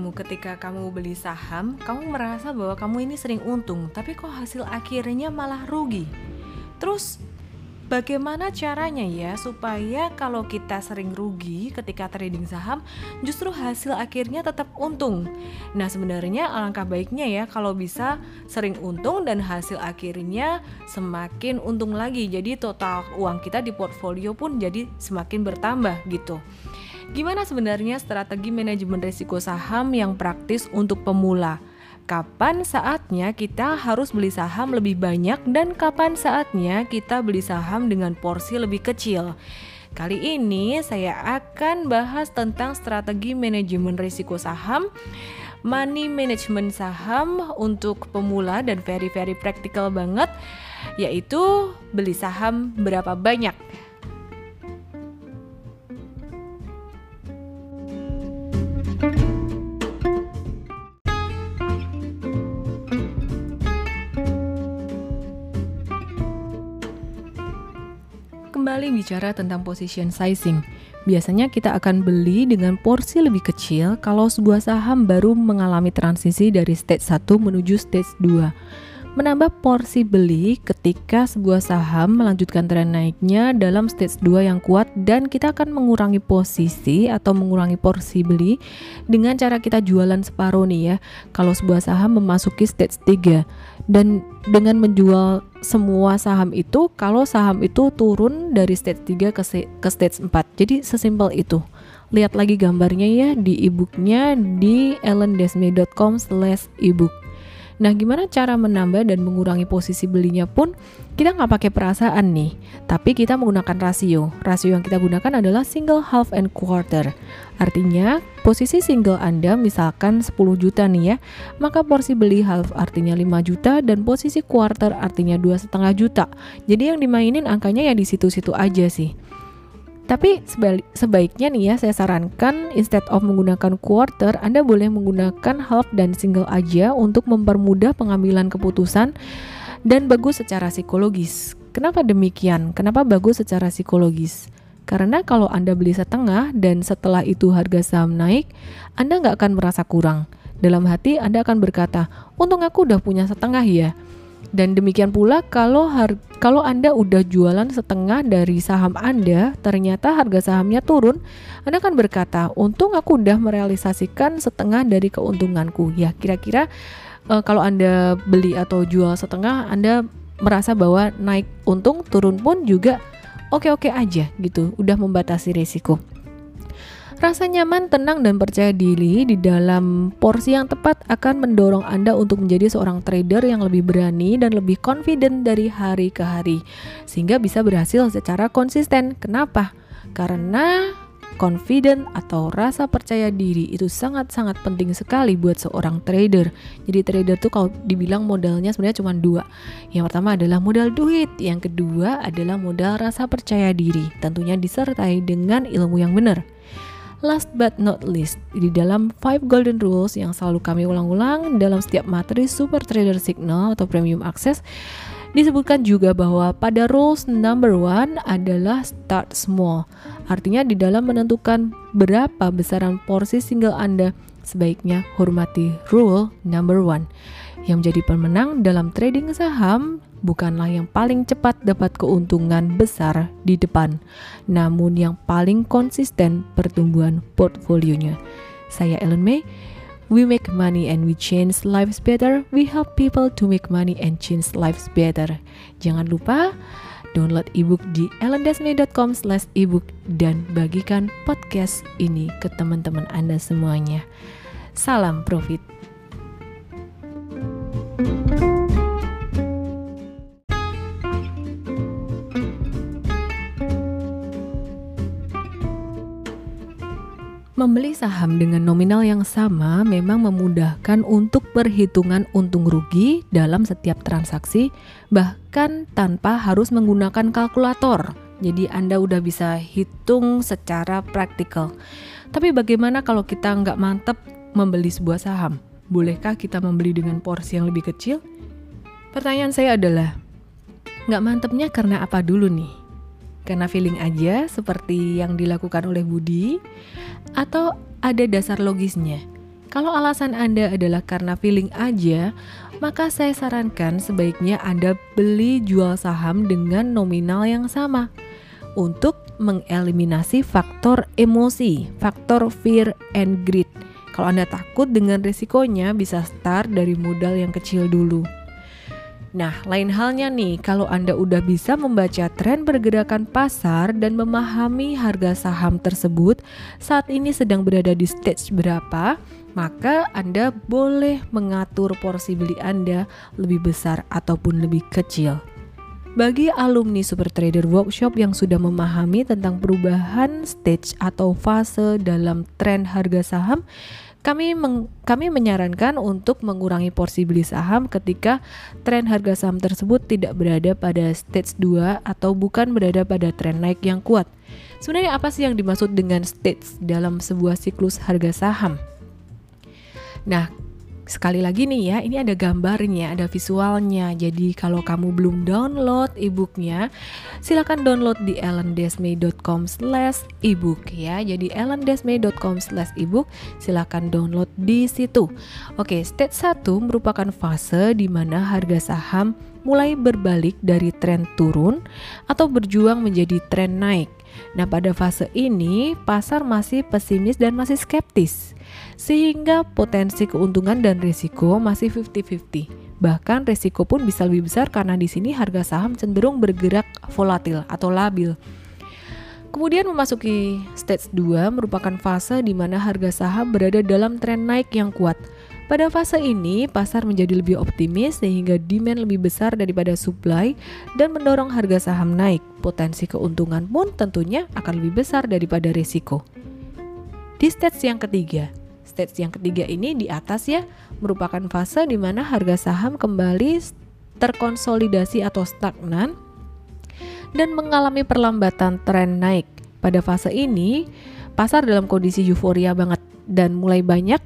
kamu ketika kamu beli saham, kamu merasa bahwa kamu ini sering untung, tapi kok hasil akhirnya malah rugi? Terus bagaimana caranya ya supaya kalau kita sering rugi ketika trading saham justru hasil akhirnya tetap untung? Nah sebenarnya alangkah baiknya ya kalau bisa sering untung dan hasil akhirnya semakin untung lagi. Jadi total uang kita di portfolio pun jadi semakin bertambah gitu Gimana sebenarnya strategi manajemen risiko saham yang praktis untuk pemula? kapan saatnya kita harus beli saham lebih banyak dan kapan saatnya kita beli saham dengan porsi lebih kecil. Kali ini saya akan bahas tentang strategi manajemen risiko saham, money management saham untuk pemula dan very very practical banget yaitu beli saham berapa banyak. Kembali bicara tentang position sizing. Biasanya kita akan beli dengan porsi lebih kecil kalau sebuah saham baru mengalami transisi dari stage 1 menuju stage 2 menambah porsi beli ketika sebuah saham melanjutkan tren naiknya dalam stage 2 yang kuat dan kita akan mengurangi posisi atau mengurangi porsi beli dengan cara kita jualan separuh nih ya kalau sebuah saham memasuki stage 3 dan dengan menjual semua saham itu kalau saham itu turun dari stage 3 ke, ke stage 4 jadi sesimpel itu. Lihat lagi gambarnya ya di ebooknya di ellendesme.com slash ebook Nah, gimana cara menambah dan mengurangi posisi belinya pun kita nggak pakai perasaan nih, tapi kita menggunakan rasio. Rasio yang kita gunakan adalah single, half, and quarter. Artinya, posisi single Anda misalkan 10 juta nih ya, maka porsi beli half artinya 5 juta dan posisi quarter artinya dua setengah juta. Jadi yang dimainin angkanya ya di situ-situ aja sih. Tapi sebaiknya nih ya saya sarankan instead of menggunakan quarter, Anda boleh menggunakan half dan single aja untuk mempermudah pengambilan keputusan dan bagus secara psikologis. Kenapa demikian? Kenapa bagus secara psikologis? Karena kalau Anda beli setengah dan setelah itu harga saham naik, Anda nggak akan merasa kurang. Dalam hati Anda akan berkata, untung aku udah punya setengah ya. Dan demikian pula kalau har kalau Anda udah jualan setengah dari saham Anda, ternyata harga sahamnya turun, Anda akan berkata, "Untung aku udah merealisasikan setengah dari keuntunganku." Ya, kira-kira uh, kalau Anda beli atau jual setengah, Anda merasa bahwa naik untung, turun pun juga oke-oke aja gitu, udah membatasi risiko. Rasa nyaman, tenang, dan percaya diri di dalam porsi yang tepat akan mendorong Anda untuk menjadi seorang trader yang lebih berani dan lebih confident dari hari ke hari, sehingga bisa berhasil secara konsisten. Kenapa? Karena confident atau rasa percaya diri itu sangat-sangat penting sekali buat seorang trader. Jadi trader tuh kalau dibilang modalnya sebenarnya cuma dua. Yang pertama adalah modal duit, yang kedua adalah modal rasa percaya diri. Tentunya disertai dengan ilmu yang benar. Last but not least, di dalam 5 golden rules yang selalu kami ulang-ulang dalam setiap materi Super Trader Signal atau Premium Access, disebutkan juga bahwa pada rules number one adalah start small. Artinya di dalam menentukan berapa besaran porsi single Anda, sebaiknya hormati rule number one. Yang menjadi pemenang dalam trading saham bukanlah yang paling cepat dapat keuntungan besar di depan, namun yang paling konsisten pertumbuhan portfolionya. Saya Ellen May. We make money and we change lives better. We help people to make money and change lives better. Jangan lupa download ebook di ellendesme.com slash ebook dan bagikan podcast ini ke teman-teman Anda semuanya. Salam profit. Membeli saham dengan nominal yang sama memang memudahkan untuk perhitungan untung rugi dalam setiap transaksi, bahkan tanpa harus menggunakan kalkulator. Jadi Anda udah bisa hitung secara praktikal. Tapi bagaimana kalau kita nggak mantep membeli sebuah saham? Bolehkah kita membeli dengan porsi yang lebih kecil? Pertanyaan saya adalah, nggak mantepnya karena apa dulu nih? Karena feeling aja seperti yang dilakukan oleh Budi atau ada dasar logisnya. Kalau alasan Anda adalah karena feeling aja, maka saya sarankan sebaiknya Anda beli jual saham dengan nominal yang sama untuk mengeliminasi faktor emosi, faktor fear and greed. Kalau Anda takut dengan risikonya, bisa start dari modal yang kecil dulu. Nah, lain halnya nih, kalau Anda udah bisa membaca tren pergerakan pasar dan memahami harga saham tersebut saat ini sedang berada di stage berapa, maka Anda boleh mengatur porsi beli Anda lebih besar ataupun lebih kecil. Bagi alumni Super Trader Workshop yang sudah memahami tentang perubahan stage atau fase dalam tren harga saham, kami meng, kami menyarankan untuk mengurangi porsi beli saham ketika tren harga saham tersebut tidak berada pada stage 2 atau bukan berada pada tren naik yang kuat. Sebenarnya apa sih yang dimaksud dengan stage dalam sebuah siklus harga saham? Nah, Sekali lagi nih ya, ini ada gambarnya, ada visualnya. Jadi kalau kamu belum download ebooknya, silahkan download di ellendesmay.com slash ebook ya. Jadi ellendesmay.com slash ebook, silahkan download di situ. Oke, stage 1 merupakan fase di mana harga saham mulai berbalik dari tren turun atau berjuang menjadi tren naik. Nah, pada fase ini pasar masih pesimis dan masih skeptis sehingga potensi keuntungan dan risiko masih 50-50. Bahkan risiko pun bisa lebih besar karena di sini harga saham cenderung bergerak volatil atau labil. Kemudian memasuki stage 2 merupakan fase di mana harga saham berada dalam tren naik yang kuat. Pada fase ini, pasar menjadi lebih optimis sehingga demand lebih besar daripada supply dan mendorong harga saham naik. Potensi keuntungan pun tentunya akan lebih besar daripada risiko. Di stage yang ketiga, Stage yang ketiga ini di atas ya merupakan fase di mana harga saham kembali terkonsolidasi atau stagnan dan mengalami perlambatan tren naik. Pada fase ini, pasar dalam kondisi euforia banget dan mulai banyak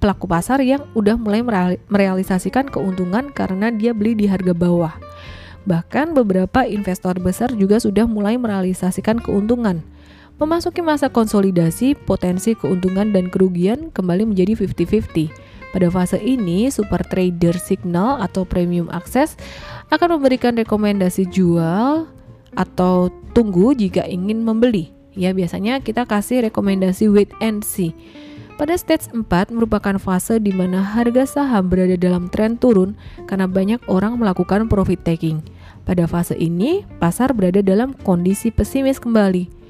pelaku pasar yang udah mulai merealisasikan keuntungan karena dia beli di harga bawah. Bahkan beberapa investor besar juga sudah mulai merealisasikan keuntungan. Memasuki masa konsolidasi, potensi keuntungan dan kerugian kembali menjadi 50-50. Pada fase ini, super trader signal atau premium access akan memberikan rekomendasi jual atau tunggu jika ingin membeli. Ya, biasanya kita kasih rekomendasi wait and see. Pada stage 4 merupakan fase di mana harga saham berada dalam tren turun karena banyak orang melakukan profit taking. Pada fase ini, pasar berada dalam kondisi pesimis kembali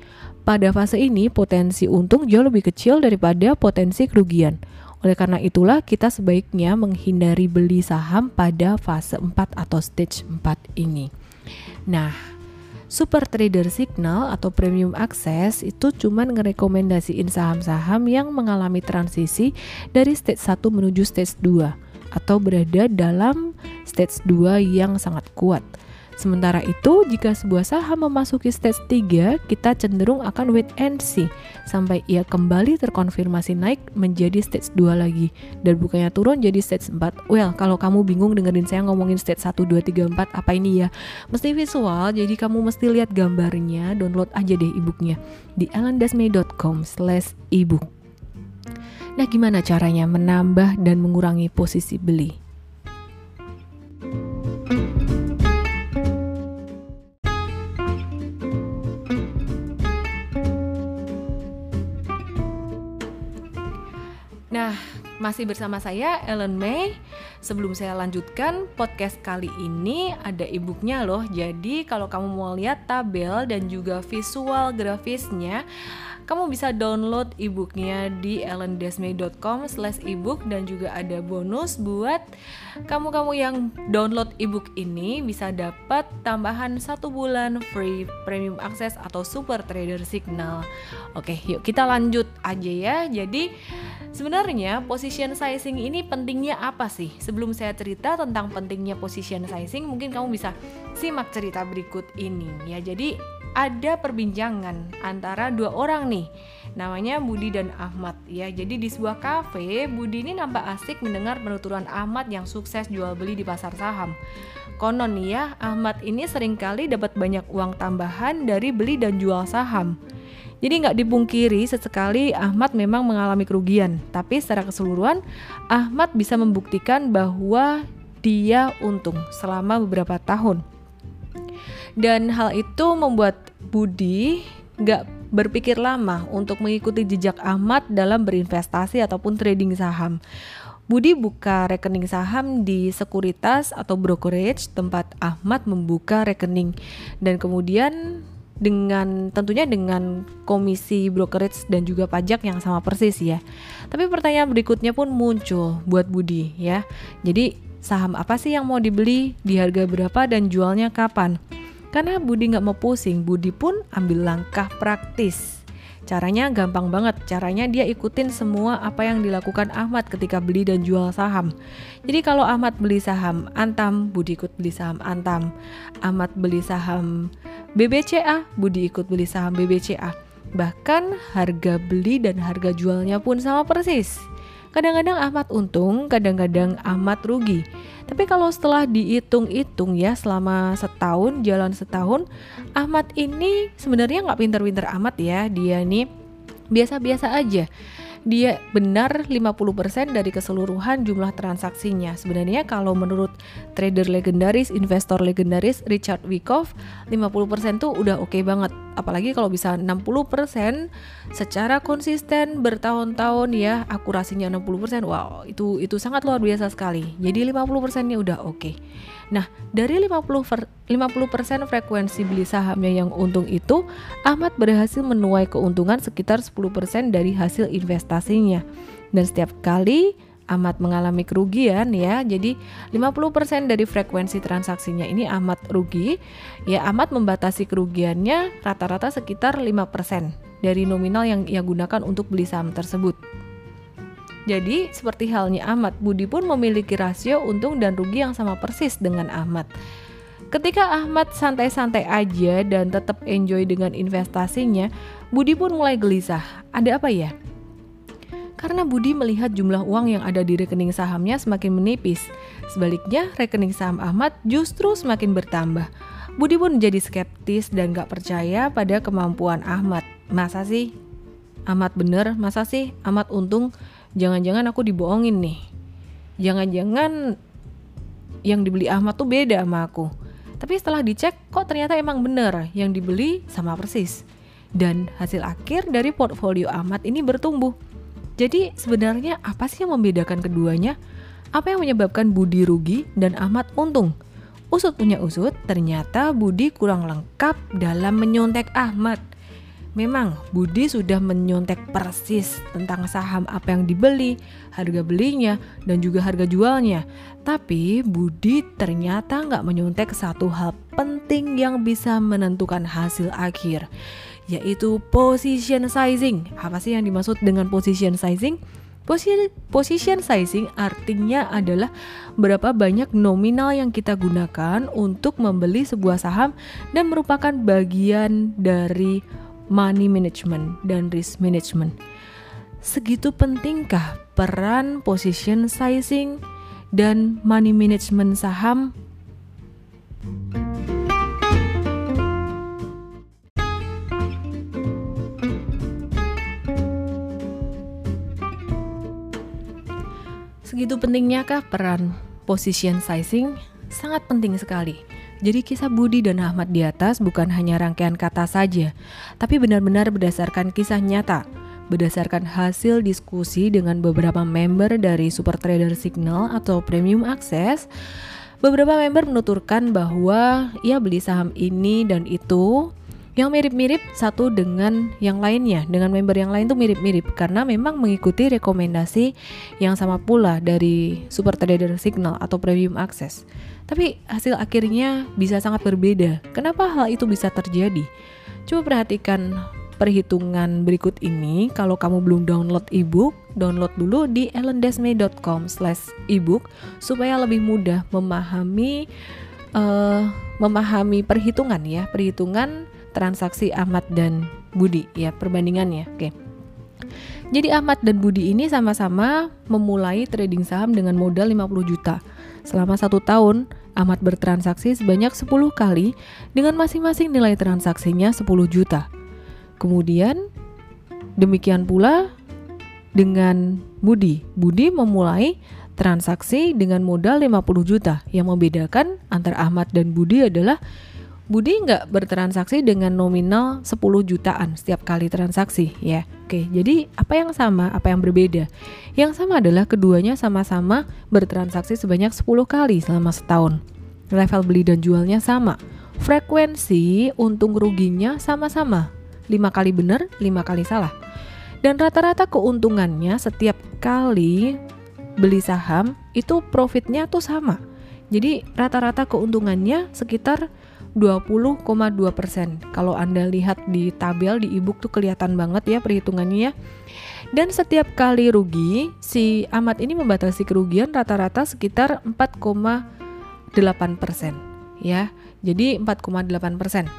pada fase ini potensi untung jauh lebih kecil daripada potensi kerugian. Oleh karena itulah kita sebaiknya menghindari beli saham pada fase 4 atau stage 4 ini. Nah, Super Trader Signal atau Premium Access itu cuman ngerekomendasiin saham-saham yang mengalami transisi dari stage 1 menuju stage 2 atau berada dalam stage 2 yang sangat kuat. Sementara itu, jika sebuah saham memasuki stage 3, kita cenderung akan wait and see sampai ia kembali terkonfirmasi naik menjadi stage 2 lagi dan bukannya turun jadi stage 4. Well, kalau kamu bingung dengerin saya ngomongin stage 1, 2, 3, 4 apa ini ya? Mesti visual, jadi kamu mesti lihat gambarnya, download aja deh ebooknya di ellendasmay.com slash ebook. Nah gimana caranya menambah dan mengurangi posisi beli? Masih bersama saya Ellen May. Sebelum saya lanjutkan podcast kali ini ada e-booknya loh. Jadi kalau kamu mau lihat tabel dan juga visual grafisnya, kamu bisa download e-booknya di ellendesmay.com slash ebook dan juga ada bonus buat kamu-kamu yang download ebook ini bisa dapat tambahan satu bulan free premium access atau super trader signal. Oke, yuk kita lanjut aja ya. Jadi sebenarnya position sizing ini pentingnya apa sih? Sebelum saya cerita tentang pentingnya position sizing, mungkin kamu bisa simak cerita berikut ini ya. Jadi ada perbincangan antara dua orang nih. Namanya Budi dan Ahmad ya. Jadi di sebuah kafe Budi ini nampak asik mendengar penuturan Ahmad yang sukses jual beli di pasar saham. Konon ya Ahmad ini sering kali dapat banyak uang tambahan dari beli dan jual saham. Jadi nggak dipungkiri sesekali Ahmad memang mengalami kerugian, tapi secara keseluruhan Ahmad bisa membuktikan bahwa dia untung selama beberapa tahun. Dan hal itu membuat Budi nggak berpikir lama untuk mengikuti jejak Ahmad dalam berinvestasi ataupun trading saham. Budi buka rekening saham di sekuritas atau brokerage tempat Ahmad membuka rekening dan kemudian dengan tentunya dengan komisi brokerage dan juga pajak yang sama persis ya. Tapi pertanyaan berikutnya pun muncul buat Budi ya. Jadi saham apa sih yang mau dibeli, di harga berapa dan jualnya kapan? Karena Budi nggak mau pusing, Budi pun ambil langkah praktis. Caranya gampang banget. Caranya dia ikutin semua apa yang dilakukan Ahmad ketika beli dan jual saham. Jadi kalau Ahmad beli saham Antam, Budi ikut beli saham Antam. Ahmad beli saham BBCA, Budi ikut beli saham BBCA. Bahkan harga beli dan harga jualnya pun sama persis. Kadang-kadang Ahmad untung, kadang-kadang Ahmad rugi. Tapi kalau setelah dihitung-hitung ya selama setahun jalan setahun, Ahmad ini sebenarnya nggak pinter-pinter amat ya. Dia nih biasa-biasa aja dia benar 50% dari keseluruhan jumlah transaksinya. Sebenarnya kalau menurut trader legendaris, investor legendaris Richard Wyckoff, 50% tuh udah oke okay banget. Apalagi kalau bisa 60% secara konsisten bertahun-tahun ya, akurasinya 60%. Wow, itu itu sangat luar biasa sekali. Jadi 50%-nya udah oke. Okay. Nah, dari 50 per, 50% frekuensi beli sahamnya yang untung itu, Ahmad berhasil menuai keuntungan sekitar 10% dari hasil investasinya. Dan setiap kali Ahmad mengalami kerugian ya. Jadi 50% dari frekuensi transaksinya ini Ahmad rugi. Ya Ahmad membatasi kerugiannya rata-rata sekitar 5% dari nominal yang ia gunakan untuk beli saham tersebut. Jadi, seperti halnya Ahmad, Budi pun memiliki rasio untung dan rugi yang sama persis dengan Ahmad. Ketika Ahmad santai-santai aja dan tetap enjoy dengan investasinya, Budi pun mulai gelisah. Ada apa ya? Karena Budi melihat jumlah uang yang ada di rekening sahamnya semakin menipis. Sebaliknya, rekening saham Ahmad justru semakin bertambah. Budi pun menjadi skeptis dan gak percaya pada kemampuan Ahmad. Masa sih? Ahmad bener? Masa sih? Ahmad untung? Jangan-jangan aku dibohongin nih. Jangan-jangan yang dibeli Ahmad tuh beda sama aku. Tapi setelah dicek kok ternyata emang bener yang dibeli sama persis. Dan hasil akhir dari portfolio Ahmad ini bertumbuh. Jadi sebenarnya apa sih yang membedakan keduanya? Apa yang menyebabkan Budi rugi dan Ahmad untung? Usut punya usut, ternyata Budi kurang lengkap dalam menyontek Ahmad. Memang Budi sudah menyontek persis tentang saham apa yang dibeli, harga belinya, dan juga harga jualnya. Tapi Budi ternyata nggak menyontek satu hal penting yang bisa menentukan hasil akhir, yaitu position sizing. Apa sih yang dimaksud dengan position sizing? Position sizing artinya adalah berapa banyak nominal yang kita gunakan untuk membeli sebuah saham dan merupakan bagian dari money management dan risk management. Segitu pentingkah peran position sizing dan money management saham? Segitu pentingnya kah peran position sizing? Sangat penting sekali jadi kisah Budi dan Ahmad di atas bukan hanya rangkaian kata saja, tapi benar-benar berdasarkan kisah nyata, berdasarkan hasil diskusi dengan beberapa member dari Super Trader Signal atau Premium Access. Beberapa member menuturkan bahwa ia beli saham ini dan itu yang mirip-mirip satu dengan yang lainnya dengan member yang lain tuh mirip-mirip karena memang mengikuti rekomendasi yang sama pula dari Super Trader Signal atau Premium Access. Tapi hasil akhirnya bisa sangat berbeda. Kenapa hal itu bisa terjadi? Coba perhatikan perhitungan berikut ini. Kalau kamu belum download ebook, download dulu di ellendesme.com/ebook supaya lebih mudah memahami uh, memahami perhitungan ya, perhitungan transaksi Ahmad dan Budi ya perbandingannya. Oke. Jadi Ahmad dan Budi ini sama-sama memulai trading saham dengan modal 50 juta. Selama satu tahun, Ahmad bertransaksi sebanyak 10 kali dengan masing-masing nilai transaksinya 10 juta. Kemudian demikian pula dengan Budi. Budi memulai transaksi dengan modal 50 juta. Yang membedakan antara Ahmad dan Budi adalah Budi nggak bertransaksi dengan nominal 10 jutaan setiap kali transaksi ya. Oke, jadi apa yang sama, apa yang berbeda? Yang sama adalah keduanya sama-sama bertransaksi sebanyak 10 kali selama setahun. Level beli dan jualnya sama. Frekuensi untung ruginya sama-sama. 5 kali benar, 5 kali salah. Dan rata-rata keuntungannya setiap kali beli saham itu profitnya tuh sama. Jadi rata-rata keuntungannya sekitar 20,2 persen. Kalau Anda lihat di tabel di ebook tuh kelihatan banget ya perhitungannya ya. Dan setiap kali rugi, si Ahmad ini membatasi kerugian rata-rata sekitar 4,8 persen. Ya, jadi 4,8 persen.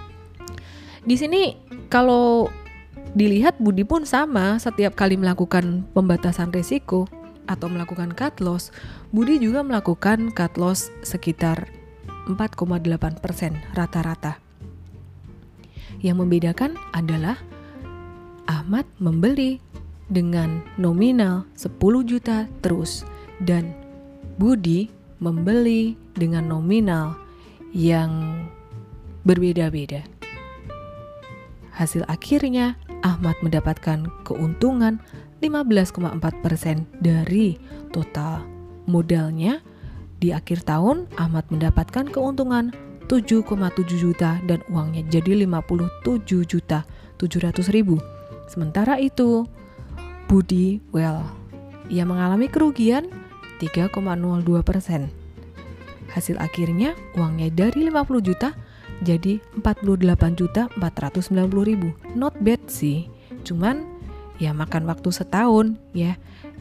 Di sini kalau dilihat Budi pun sama setiap kali melakukan pembatasan risiko atau melakukan cut loss, Budi juga melakukan cut loss sekitar 4,8% rata-rata. Yang membedakan adalah Ahmad membeli dengan nominal 10 juta terus dan Budi membeli dengan nominal yang berbeda-beda. Hasil akhirnya Ahmad mendapatkan keuntungan 15,4% dari total modalnya di akhir tahun, Ahmad mendapatkan keuntungan 7,7 juta dan uangnya jadi 57 juta 700 ribu. Sementara itu, Budi, well, ia mengalami kerugian 3,02 persen. Hasil akhirnya uangnya dari 50 juta jadi 48 juta 490 ribu. Not bad sih, cuman ya makan waktu setahun ya.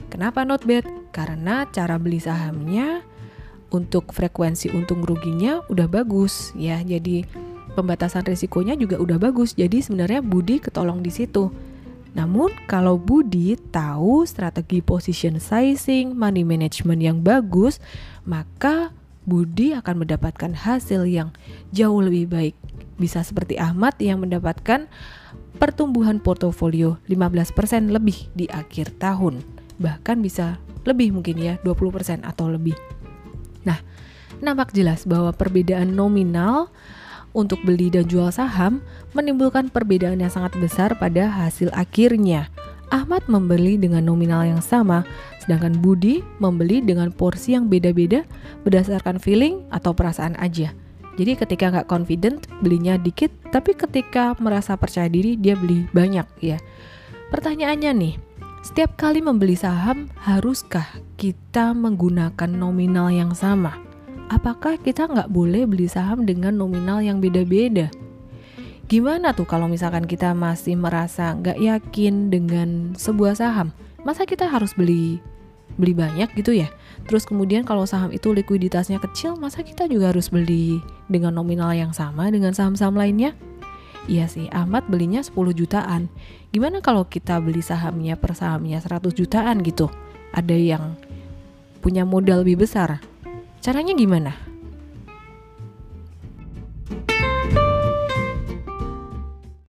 Kenapa not bad? Karena cara beli sahamnya untuk frekuensi untung ruginya udah bagus ya. Jadi pembatasan risikonya juga udah bagus. Jadi sebenarnya Budi ketolong di situ. Namun kalau Budi tahu strategi position sizing, money management yang bagus, maka Budi akan mendapatkan hasil yang jauh lebih baik. Bisa seperti Ahmad yang mendapatkan pertumbuhan portofolio 15% lebih di akhir tahun. Bahkan bisa lebih mungkin ya, 20% atau lebih. Nah, nampak jelas bahwa perbedaan nominal untuk beli dan jual saham menimbulkan perbedaan yang sangat besar pada hasil akhirnya. Ahmad membeli dengan nominal yang sama, sedangkan Budi membeli dengan porsi yang beda-beda berdasarkan feeling atau perasaan aja. Jadi ketika nggak confident belinya dikit, tapi ketika merasa percaya diri dia beli banyak ya. Pertanyaannya nih, setiap kali membeli saham, haruskah kita menggunakan nominal yang sama? Apakah kita nggak boleh beli saham dengan nominal yang beda-beda? Gimana tuh kalau misalkan kita masih merasa nggak yakin dengan sebuah saham? Masa kita harus beli beli banyak gitu ya? Terus kemudian kalau saham itu likuiditasnya kecil, masa kita juga harus beli dengan nominal yang sama dengan saham-saham lainnya? Iya sih, Ahmad belinya 10 jutaan. Gimana kalau kita beli sahamnya per sahamnya 100 jutaan gitu? Ada yang punya modal lebih besar. Caranya gimana?